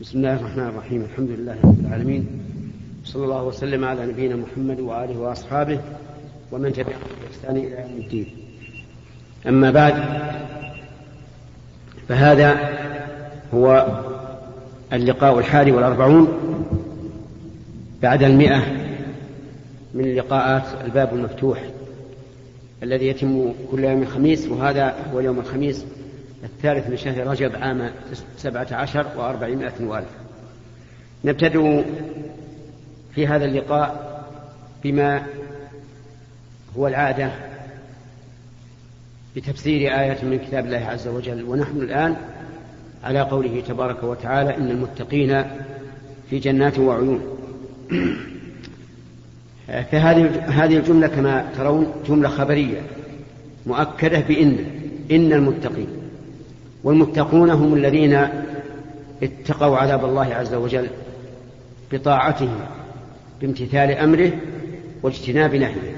بسم الله الرحمن الرحيم. الحمد لله رب العالمين. صلى الله وسلم على نبينا محمد وآله وأصحابه ومن تبعهم بإحسان إلى يوم الدين. أما بعد فهذا هو اللقاء الحادي والأربعون بعد المئة من لقاءات الباب المفتوح الذي يتم كل يوم خميس وهذا هو يوم الخميس. الثالث من شهر رجب عام سبعة عشر وأربعمائة وألف. نبتدئ في هذا اللقاء بما هو العادة بتفسير آية من كتاب الله عز وجل. ونحن الآن على قوله تبارك وتعالى إن المتقين في جنات وعيون. فهذه هذه الجملة كما ترون جملة خبرية مؤكدة بإن إن المتقين. والمتقون هم الذين اتقوا عذاب الله عز وجل بطاعته بامتثال أمره واجتناب نهيه.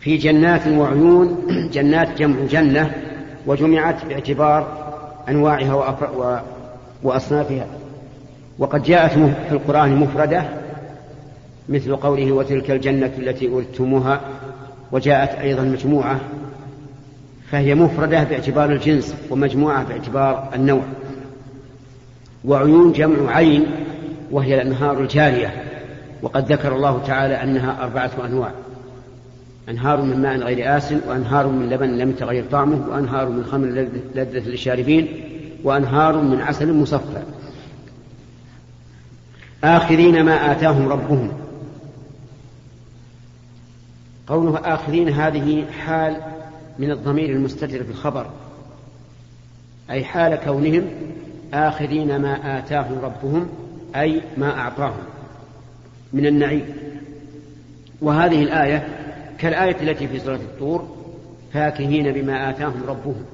في جنات وعيون جنات جمع جنة وجمعت باعتبار أنواعها وأصنافها. وقد جاءت في القرآن مفردة مثل قوله وتلك الجنة التي اورثتموها وجاءت أيضا مجموعة فهي مفردة باعتبار الجنس ومجموعة باعتبار النوع. وعيون جمع عين وهي الأنهار الجارية وقد ذكر الله تعالى أنها أربعة أنواع. أنهار من ماء غير آس وأنهار من لبن لم يتغير طعمه وأنهار من خمر لذة للشاربين وأنهار من عسل مصفى. آخذين ما آتاهم ربهم. قوله آخذين هذه حال من الضمير المستتر في الخبر أي حال كونهم آخذين ما آتاهم ربهم أي ما أعطاهم من النعيم. وهذه الآية كالآية التي في سورة الطور فاكهين بما آتاهم ربهم.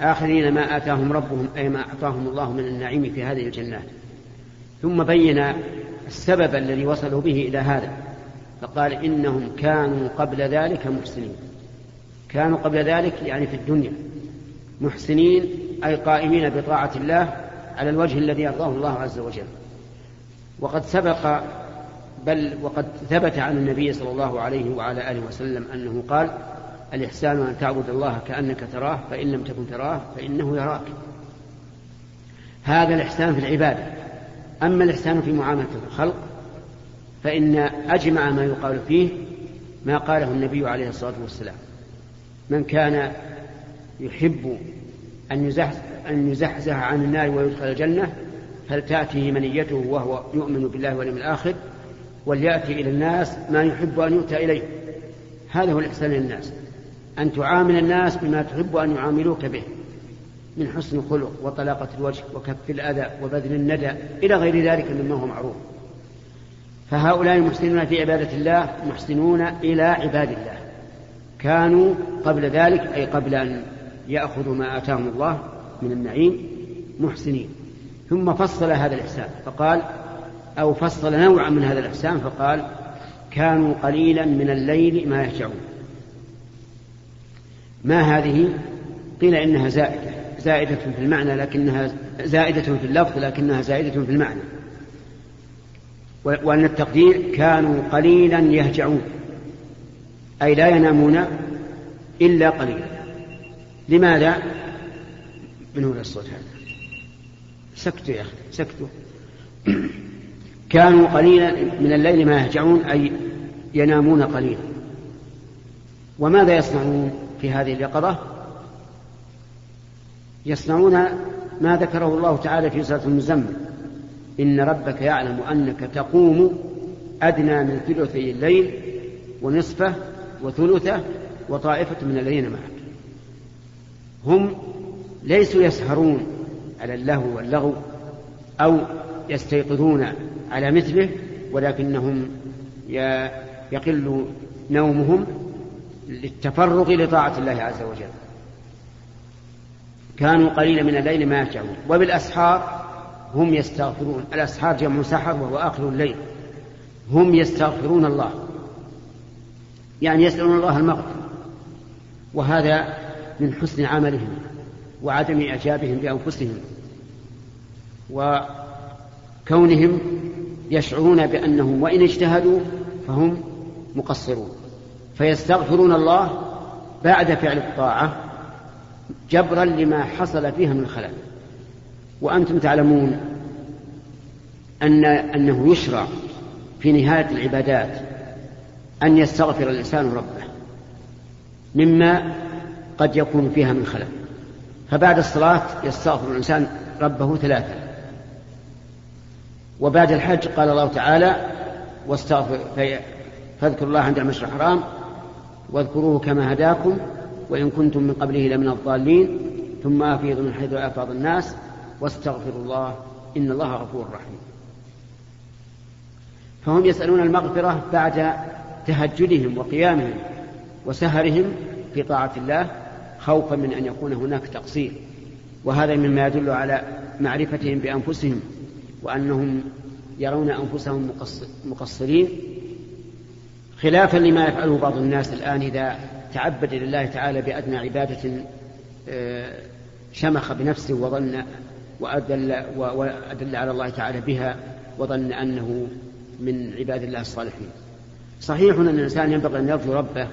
آخذين ما آتاهم ربهم أي ما أعطاهم الله من النعيم في هذه الجنات. ثم بين السبب الذي وصلوا به إلى هذا فقال إنهم كانوا قبل ذلك محسنين. كانوا قبل ذلك يعني في الدنيا محسنين أي قائمين بطاعة الله على الوجه الذي يرضاه الله عز وجل. وقد سبق بل وقد ثبت عن النبي صلى الله عليه وعلى آله وسلم أنه قال الإحسان أن تعبد الله كأنك تراه فإن لم تكن تراه فإنه يراك. هذا الإحسان في العبادة. أما الإحسان في معاملة الخلق فإن أجمع ما يقال فيه ما قاله النبي عليه الصلاة والسلام. من كان يحب أن يزحزح, أن يزحزح عن النار ويدخل الجنة فلتأته منيته وهو يؤمن بالله واليوم الآخر وليأتي إلى الناس ما يحب أن يؤتى إليه. هذا هو الإحسان للناس أن تعامل الناس بما تحب أن يعاملوك به من حسن الخلق وطلاقة الوجه وكف الأذى وبذل الندى إلى غير ذلك مما هو معروف. فهؤلاء المحسنون في عبادة الله محسنون إلى عباد الله. كانوا قبل ذلك أي قبل أن يأخذوا ما آتاهم الله من النعيم محسنين. ثم فصل هذا الإحسان فقال أو فصل نوعا من هذا الإحسان فقال كانوا قليلا من الليل ما يهجعون ما هذه؟ قيل إنها زائدة زائدة في المعنى لكنها زائدة في اللفظ لكنها زائدة في المعنى. وأن التقدير كانوا قليلا يهجعون. أي لا ينامون إلا قليلا. لماذا؟ من هنا الصوت هذا. سكتوا يا أخي سكتوا. كانوا قليلا من الليل ما يهجعون أي ينامون قليلا. وماذا يصنعون في هذه اليقظة؟ يصنعون ما ذكره الله تعالى في سورة المزمل. إن ربك يعلم أنك تقوم أدنى من ثلثي الليل ونصفه وثلثة وطائفة من الذين معك. هم ليسوا يسهرون على اللهو واللغو أو يستيقظون على مثله ولكنهم يقل نومهم للتفرغ لطاعة الله عز وجل. كانوا قليلا من الليل ما يهجعون وبالأسحار هم يستغفرون. الأسحار جمع سحر وهو آخر الليل. هم يستغفرون الله. يعني يسألون الله المغفرة. وهذا من حسن عملهم وعدم إعجابهم بأنفسهم وكونهم يشعرون بأنهم وإن اجتهدوا فهم مقصرون. فيستغفرون الله بعد فعل الطاعة جبرا لما حصل فيها من خلل. وأنتم تعلمون أن أنه يشرع في نهاية العبادات أن يستغفر الإنسان ربه مما قد يكون فيها من خلل. فبعد الصلاة يستغفر الإنسان ربه ثلاثة. وبعد الحج قال الله تعالى واستغفر فاذكروا الله عند المشرق الحرام واذكروه كما هداكم وإن كنتم من قبله لمن الضالين. ثم أفيضوا من حيث أفاض الناس. واستغفروا الله إن الله غفور رحيم. فهم يسألون المغفرة بعد تهجدهم وقيامهم وسهرهم في طاعة الله خوفا من أن يكون هناك تقصير. وهذا مما يدل على معرفتهم بأنفسهم وأنهم يرون أنفسهم مقصرين. خلافا لما يفعله بعض الناس الآن إذا تعبد لله تعالى بأدنى عبادة آه، شمخ بنفسه وظن وأدل, وأدل على الله تعالى بها وظن أنه من عباد الله الصالحين. صحيح أن الإنسان ينبغي أن يرجو ربه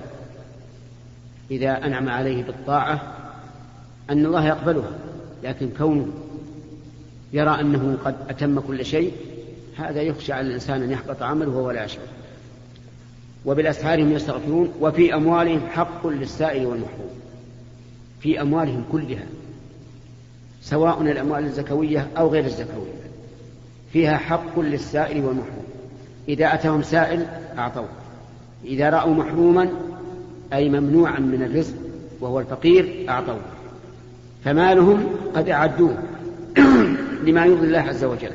إذا أنعم عليه بالطاعة أن الله يقبلها لكن كونه يرى أنه قد أتم كل شيء هذا يخشى على الإنسان أن يحبط عمله وهو لا يشعر وبالأسحار هم يستغفرون وفي أموالهم حق للسائل والمحروم. في أموالهم كلها سواء الأموال الزكوية أو غير الزكوية فيها حق للسائل والمحروم. إذا أتاهم سائل أعطوه. إذا رأوا محروما أي ممنوعا من الرزق وهو الفقير أعطوه. فمالهم قد أعدوه. لما يرضي الله عز وجل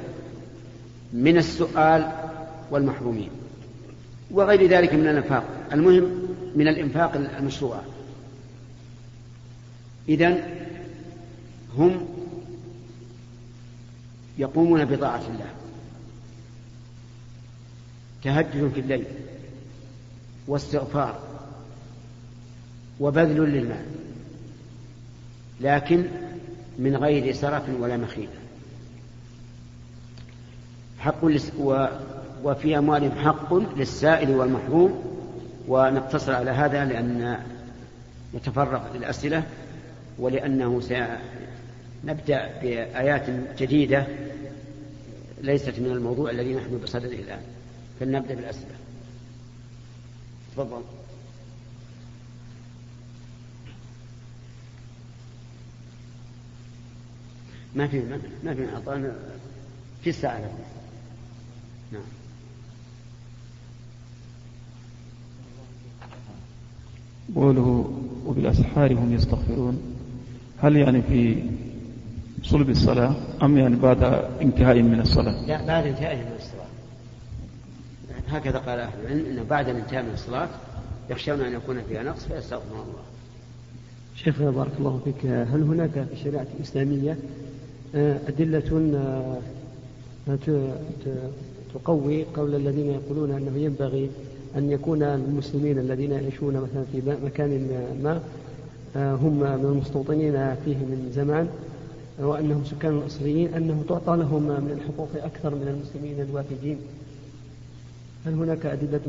من السؤال والمحرومين. وغير ذلك من الإنفاق. المهم من الإنفاق المشروع. اذا هم يقومون بطاعة الله. تهجد في الليل واستغفار وبذل للمال لكن من غير سرف ولا مخيلة حق وفي أموالهم حق للسائل والمحروم ونقتصر على هذا لأن نتفرق للأسئلة ولأنه سنبدأ بآيات جديدة ليست من الموضوع الذي نحن بصدده الآن. فلنبدأ بالأسئلة. تفضل. ما في ما في أعطانا في الساعة نعم. قوله وبالأسحار هم يستغفرون. هل يعني في صلب الصلاة أم يعني بعد انتهاء من الصلاة؟ لا بعد انتهاء من الصلاة. هكذا قال أهل العلم أنه بعد الانتهاء من الصلاة يخشون أن يكون فيها نقص فيستغفرون الله. شيخ بارك الله فيك. هل هناك في الشريعة الإسلامية آه، أدلة آه، تقوي قول الذين يقولون أنه ينبغي أن يكون المسلمين الذين يعيشون مثلا في مكان ما آه، هم من المستوطنين فيه من زمان وأنهم سكان الأصليين أنه تعطى لهم من الحقوق أكثر من المسلمين الوافدين. هل هناك أدلة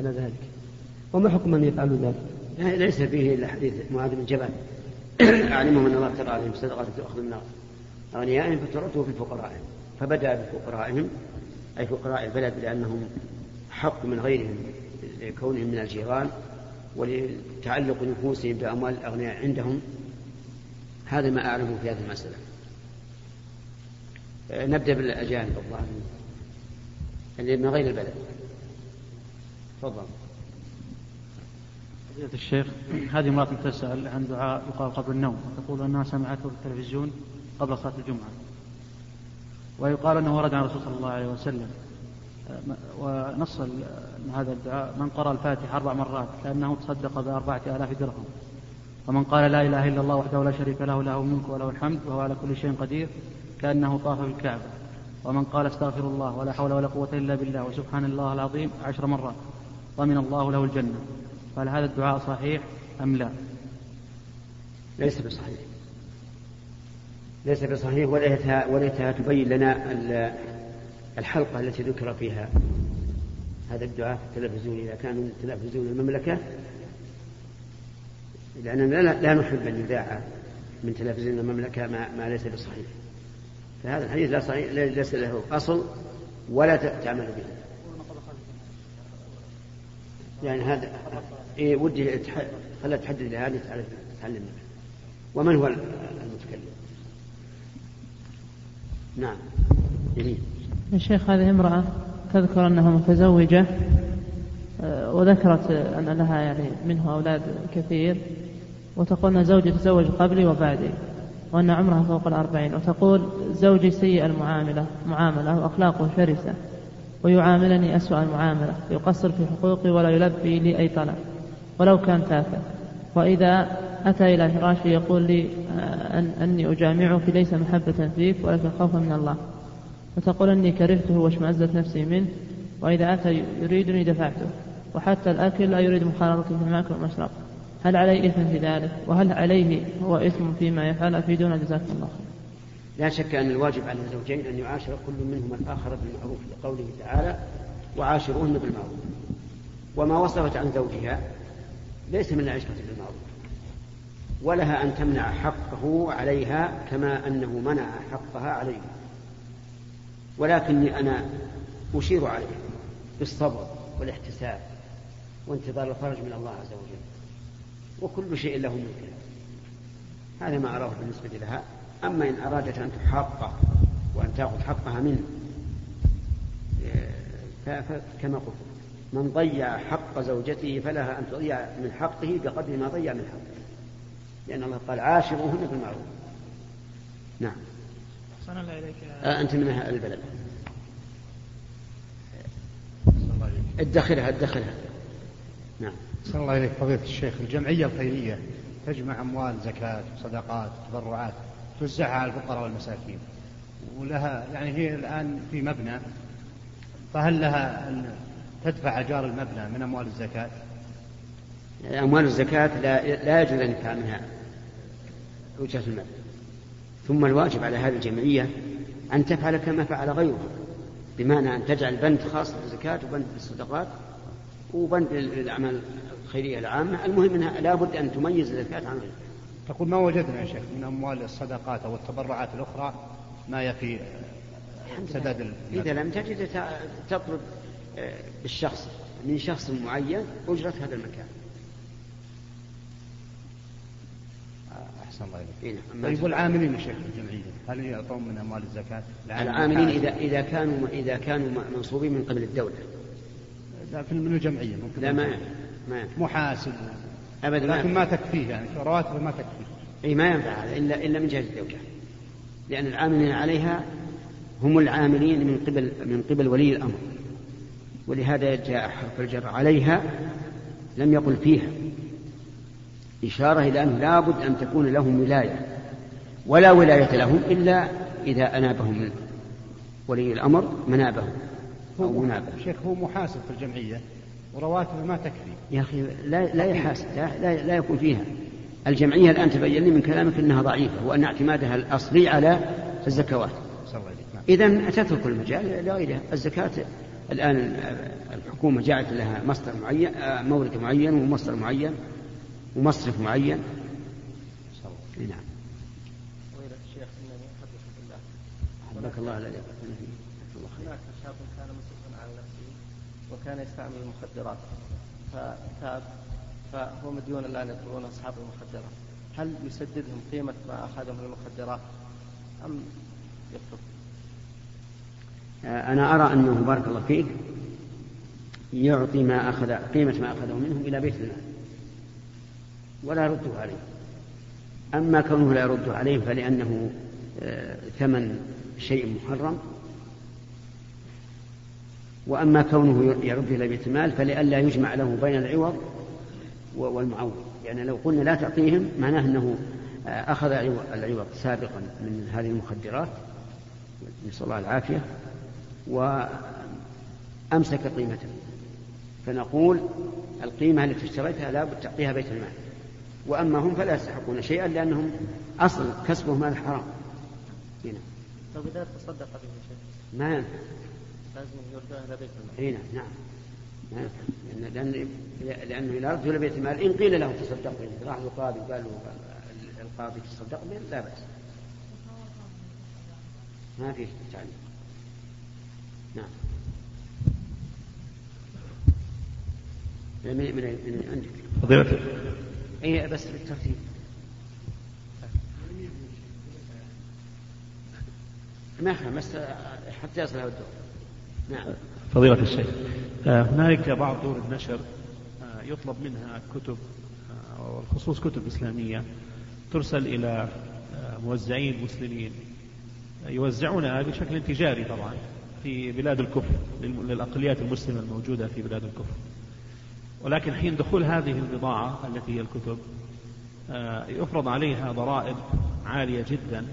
على ذلك؟ وما حكم من يفعل ذلك؟ ليس فيه إلا حديث معاذ بن جبل. أعلمهم أن الله ترى عليهم صدقة تؤخذ من أغنيائهم فترده في فقرائهم فبدأ بفقرائهم أي فقراء البلد لأنهم حق من غيرهم لكونهم من الجيران ولتعلق نفوسهم بأموال الأغنياء عندهم. هذا ما أعلمه في هذه المسألة. نبدأ بالأجانب الظاهرين اللي من غير البلد. تفضل. فضيلة الشيخ هذه امرأة تسأل عن دعاء يقال قبل النوم تقول أنها سمعته في التلفزيون قبل صلاة الجمعة. ويقال أنه ورد عن الرسول صلى الله عليه وسلم. ونص هذا الدعاء من قرأ الفاتحة أربع مرات كأنه تصدق بأربعة آلاف درهم. ومن قال لا إله إلا الله وحده لا شريك له له الملك وله الحمد وهو على كل شيء قدير كأنه طاف بالكعبة ومن قال استغفر الله ولا حول ولا قوة إلا بالله وسبحان الله العظيم عشر مرات ضمن الله له الجنة. فهل هذا الدعاء صحيح أم لا؟ ليس بصحيح. ليس بصحيح وليتها, وليتها تبين لنا الحلقة التي ذكر فيها هذا الدعاء في التلفزيون إذا كان من تلفزيون المملكة لأننا لا نحب أن يذاع من تلفزيون المملكة ما, ما ليس بصحيح. فهذا الحديث لا صحيح ليس له أصل ولا تعمل به. يعني هذا إيه ودي خلها تحدد لهذه تعلم ومن هو المتكلم؟ نعم. جميل. يا شيخ هذه امرأة تذكر أنها متزوجة آه، وذكرت أن لها يعني منه أولاد كثير وتقول أن زوجي تزوج قبلي وبعدي. وأن عمرها فوق الأربعين وتقول زوجي سيء المعاملة معاملة وأخلاقه شرسة ويعاملني أسوأ المعاملة يقصر في حقوقي ولا يلبي لي أي طلب ولو كان تافه. وإذا أتى إلى فراشي يقول لي آه، أن أني أجامعك ليس محبة فيك ولكن خوفا من الله. وتقول أني كرهته واشمأزت نفسي منه وإذا أتى يريدني دفعته وحتى الأكل لا يريد مخالطتي في الماكل والمشرب. هل علي إثم في ذلك؟ وهل عليه هو إثم فيما يفعل؟ أفيدونا جزاكم الله خير لا شك أن الواجب على الزوجين أن يعاشر كل منهما الآخر بالمعروف لقوله تعالى وعاشروهن بالمعروف وما وصفت عن زوجها ليس من العشرة بالمعروف. ولها أن تمنع حقه عليها كما أنه منع حقها عليه. ولكني أنا أشير عليه بالصبر والاحتساب وانتظار الفرج من الله عز وجل. وكل شيء له ممكن. هذا ما أراه بالنسبة لها. أما إن أرادت أن تحاقه وأن تأخذ حقها منه فكما قلت من ضيع حق زوجته فلها أن تضيع من حقه بقدر ما ضيع من حقه. لأن الله قال عاشروهن بالمعروف. نعم. أحسن الله إليك آه أنت من أهل البلد. ادخلها ادخلها. نعم. أحسن الله إليك فضيلة الشيخ الجمعية الخيرية تجمع أموال زكاة وصدقات وتبرعات توزعها على الفقراء والمساكين ولها يعني هي الآن في مبنى فهل لها أن تدفع أجار المبنى من أموال الزكاة؟ أموال الزكاة لا, لا يجوز أن يدفع منها أجرة المبنى ثم الواجب على هذه الجمعية أن تفعل كما فعل غيرها بمعنى أن تجعل بند خاص بالزكاة وبند بالصدقات وبند للأعمال الخيرية العامة. المهم أنها لابد أن تميز الزكاة عن غيرها تقول ما وجدنا يا شيخ من أموال الصدقات أو التبرعات الأخرى ما يفي سداد إذا لم تجد تطلب آه، بالشخص من شخص معين أجرة هذا المكان. أحسن الله إليك. إيه طيب والعاملين يا شيخ الجمعية هل يعطون من أموال الزكاة؟ العاملين إذا إذا كانوا إذا كانوا منصوبين من قبل الدولة. لكن من الجمعية ممكن لا ما ما محاسب أبدا لكن ما تكفيه يعني رواتبه ما تكفيه. أي ما ينفع هذا إلا إلا من جهة الزوجة. لأن العاملين عليها هم العاملين من قبل من قبل ولي الأمر. ولهذا جاء حرف الجر عليها لم يقل فيها. إشارة إلى أنه لابد أن تكون لهم ولاية. ولا ولاية لهم إلا إذا أنابهم ولي الأمر منابهم. أو منابه. شيخ هو محاسب في الجمعية ورواتبه ما تكفي. يا أخي لا, لا يحاسب لا, لا, لا يكون فيها. الجمعية الآن تبين لي من كلامك أنها ضعيفة وأن اعتمادها الأصلي على الزكوات. إذا تترك المجال لغيرها الزكاة الآن الحكومة جعلت لها مصدر معين مورد معين ومصدر معين ومصرف معين. نعم. حبك الله. الذي هناك شاب كان مسرفا على نفسه وكان يستعمل المخدرات. فتاب فهو مديون الآن يطلبون أصحاب المخدرات. هل يسددهم قيمة ما اخذه من المخدرات أم يترك؟ أنا أرى أنه بارك الله فيك يعطي ما أخذ قيمة ما أخذه منهم إلى بيت المال ولا يرده عليه. أما كونه لا يرده عليه فلأنه آه، ثمن شيء محرم وأما كونه يرد إلى بيت المال فلئلا يجمع له بين العوض والمعوض. يعني لو قلنا لا تعطيهم معناه أنه آه، أخذ العوض سابقا من هذه المخدرات نسأل الله العافية وأمسك قيمته. فنقول القيمة التي اشتريتها لابد تعطيها بيت المال. وأما هم فلا يستحقون شيئا لأنهم أصل كسبهم مال حرام. هنا. طيب إذا تصدق به ما ينفع لازم يرجع إلى بيت المال. هنا نعم ما ينفع لأن لأن لأنه إذا رجل بيت المال إن قيل له تصدق به راح القاضي وقال له القاضي تصدق به لا بأس. ما في تعليم نعم. من من من عندك؟ فضيلة إي بس بالترتيب. ما بس حتى يصل هذا الدور. نعم. فضيلة الشيخ آه، هنالك بعض دور النشر آه، يطلب منها كتب آه، والخصوص كتب إسلامية ترسل إلى موزعين مسلمين يوزعونها بشكل تجاري طبعا في بلاد الكفر للأقليات المسلمة الموجودة في بلاد الكفر. ولكن حين دخول هذه البضاعة التي هي الكتب يفرض عليها ضرائب عالية جدا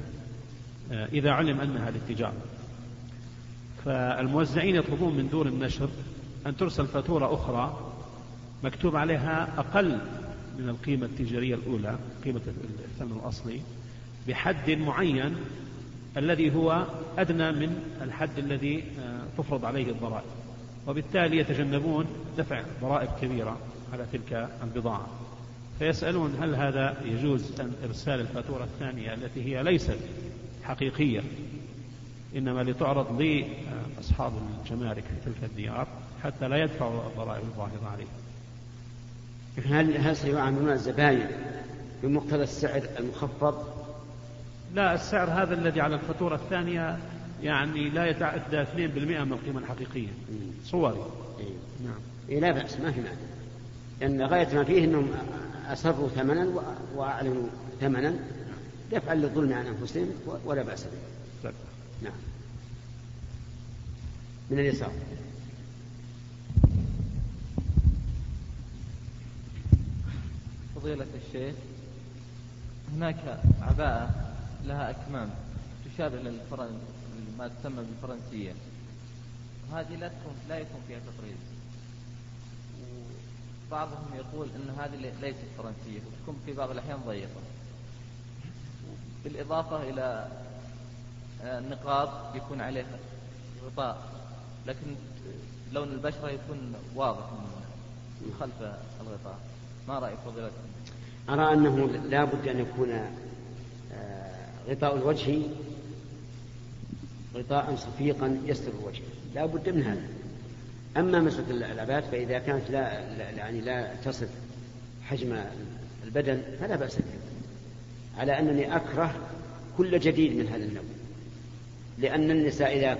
إذا علم أنها للتجارة. فالموزعين يطلبون من دور النشر أن ترسل فاتورة أخرى مكتوب عليها أقل من القيمة التجارية الأولى قيمة الثمن الأصلي بحد معين الذي هو أدنى من الحد الذي آه، تفرض عليه الضرائب. وبالتالي يتجنبون دفع ضرائب كبيرة على تلك البضاعة. فيسألون هل هذا يجوز أن إرسال الفاتورة الثانية التي هي ليست حقيقية؟ إنما لتعرض لأصحاب الجمارك في تلك الديار حتى لا يدفعوا الضرائب الظاهرة عليه هل هل سيعاملون الزباين بمقتضى السعر المخفض؟ لا السعر هذا الذي على الفاتورة الثانية يعني لا يتعدى 2% من القيمة الحقيقية. صوري. إيه. نعم. إيه لا بأس ما في معنى لأن غاية ما فيه أنهم أسروا ثمنا وأعلنوا ثمنا. دفعا للظلم عن أنفسهم ولا بأس به. نعم. من اليسار. فضيلة الشيخ هناك عباءة لها أكمام تشابه للفرن ما تسمى بالفرنسية. وهذه لا تكون لا يكون فيها تطريز. وبعضهم يقول أن هذه ليست فرنسية وتكون في بعض الأحيان ضيقة. بالإضافة إلى النقاط يكون عليه غطاء لكن لون البشرة يكون واضح من خلف الغطاء. ما رأي فضيلتكم؟ أرى أنه لا بد أن يكون آه، غطاء الوجه غطاء صفيقا يستر الوجه. لا بد من هذا. أما مسألة العبات فإذا كانت لا يعني لا تصف حجم البدن فلا بأس بها على أنني أكره كل جديد من هذا النوع. لأن النساء إذا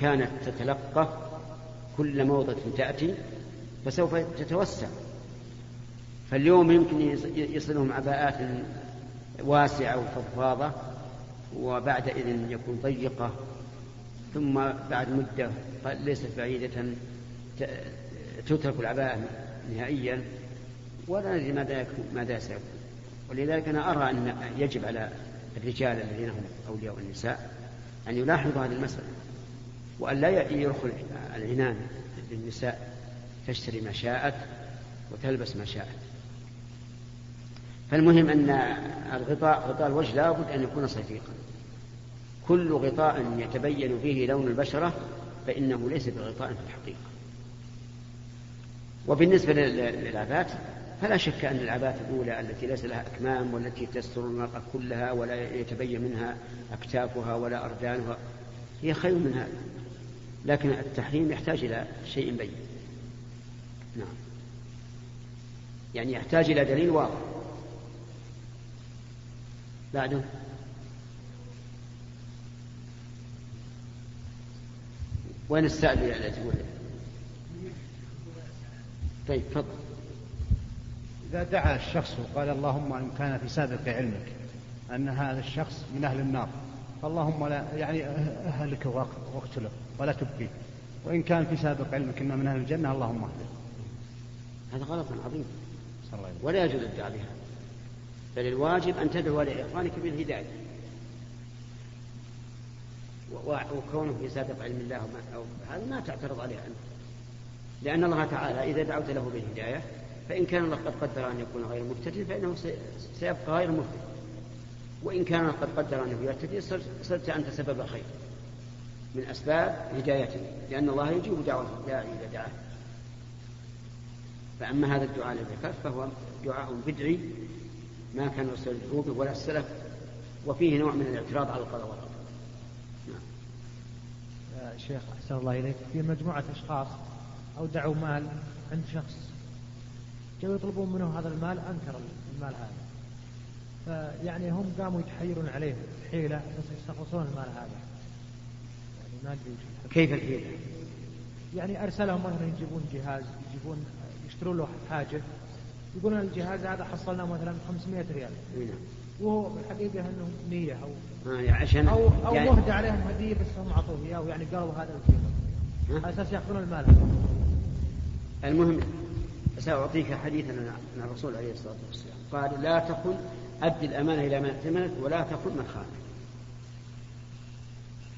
كانت تتلقى كل موضة تأتي فسوف تتوسع. فاليوم يمكن يصلهم عباءات واسعة وفضفاضة وبعد إذن يكون ضيقة ثم بعد مدة ليست بعيدة تترك العباءة نهائيا. ولا ندري ماذا ماذا سيكون. ولذلك أنا أرى أن يجب على الرجال الذين هم أولياء النساء أن يلاحظوا هذه المسألة وأن لا يدخل العنان للنساء تشتري ما شاءت وتلبس ما شاءت. فالمهم أن الغطاء غطاء الوجه لا بد أن يكون صفيقا كل غطاء يتبين فيه لون البشرة فإنه ليس بغطاء في الحقيقة. وبالنسبة للعبات فلا شك أن العبات الأولى التي ليس لها أكمام والتي تستر المرأة كلها ولا يتبين منها أكتافها ولا أردانها هي خير من هذا. لكن التحريم يحتاج إلى شيء بين. نعم. يعني يحتاج إلى دليل واضح. بعده. وين السائل التي تقول طيب تفضل. إذا دعا الشخص وقال اللهم إن كان في سابق علمك أن هذا الشخص من أهل النار فاللهم لا يعني أهلك واقتله ولا تبقيه وإن كان في سابق علمك إنه من أهل الجنة اللهم اهله هذا غلط عظيم. ولا يجوز الدعاء بها. بل الواجب أن تدعو لإخوانك بالهداية. وكونه في سابق علم الله أو هذا ما تعترض عليه أنت. لأن الله تعالى إذا دعوت له بالهداية فإن كان الله قد قدر أن يكون غير مهتد فإنه سيبقى غير مهتد وإن كان قد قدر أنه يهتدي صرت أنت سبب خير من أسباب هدايته لأن الله يجيب دعوة الداعي إذا دعاه. فأما هذا الدعاء ذكرت فهو دعاء بدعي ما كان رسول به ولا السلف وفيه نوع من الاعتراض على القضاء والقدر. نعم. يا شيخ أحسن الله إليك. في مجموعة أشخاص أودعوا مال عند شخص جاءوا يطلبون منه هذا المال أنكر المال هذا. فيعني هم قاموا يتحيرون عليه. حيلة بس يستخلصون المال هذا. يعني ما كيف الحيلة؟ يعني أرسلهم مثلا يجيبون جهاز يجيبون يشترون له حاجة. يقولون الجهاز هذا حصلناه مثلا 500 ريال. نعم وهو بالحقيقة أنه نية أو آه عشان أو أو يعني مهدى عليهم هدية بس هم أعطوه إياه يعني قالوا هذا القيمة على أساس يأخذون المال المهم سأعطيك حديثا عن الرسول عليه الصلاة والسلام. قال لا تقل أدي الأمانة إلى من ائتمنت ولا تقل من خانك.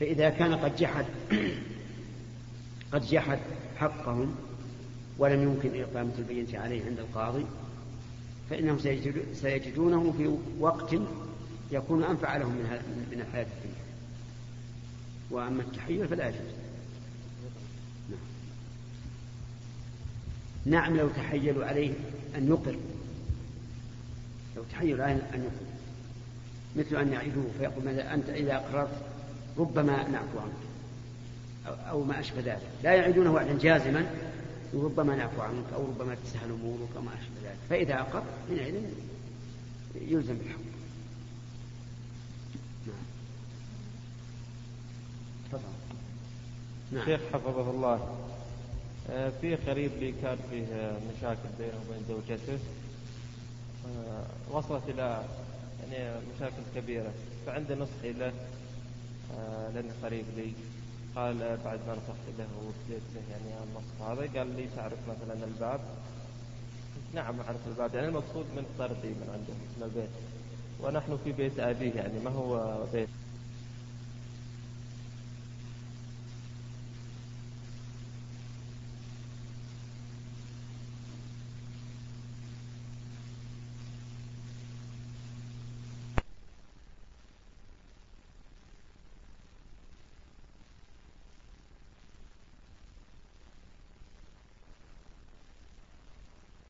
فإذا كان قد جحد قد جحد حقهم ولم يمكن إقامة البينة عليه عند القاضي فإنهم سيجدونه في وقت يكون أنفع لهم من الحياة الدنيا. وأما التحيل فلا يجوز نعم. نعم لو تحيلوا عليه أن يقر. لو تحيلوا عليه أن يقر. مثل أن يعيدوه فيقول أنت إذا أقررت ربما نعفو عنك. أو ما أشبه ذلك. لا يعيدونه وعدا جازما وربما نعفو عنك أو ربما تسهل أمورك وما أشبه ذلك. فإذا أقر حينئذ يلزم بالحق. نعم. نعم. شيخ حفظه الله. في قريب لي كان فيه مشاكل بينه وبين زوجته. آه، وصلت إلى يعني مشاكل كبيرة. فعند نصحي له آه، لأنه قريب لي. قال بعد ما نصحت له وابتديت له يعني النص هذا قال لي تعرف مثلا الباب؟ نعم أعرف الباب. يعني المقصود من طردي من عنده من البيت. ونحن في بيت أبيه يعني ما هو بيت.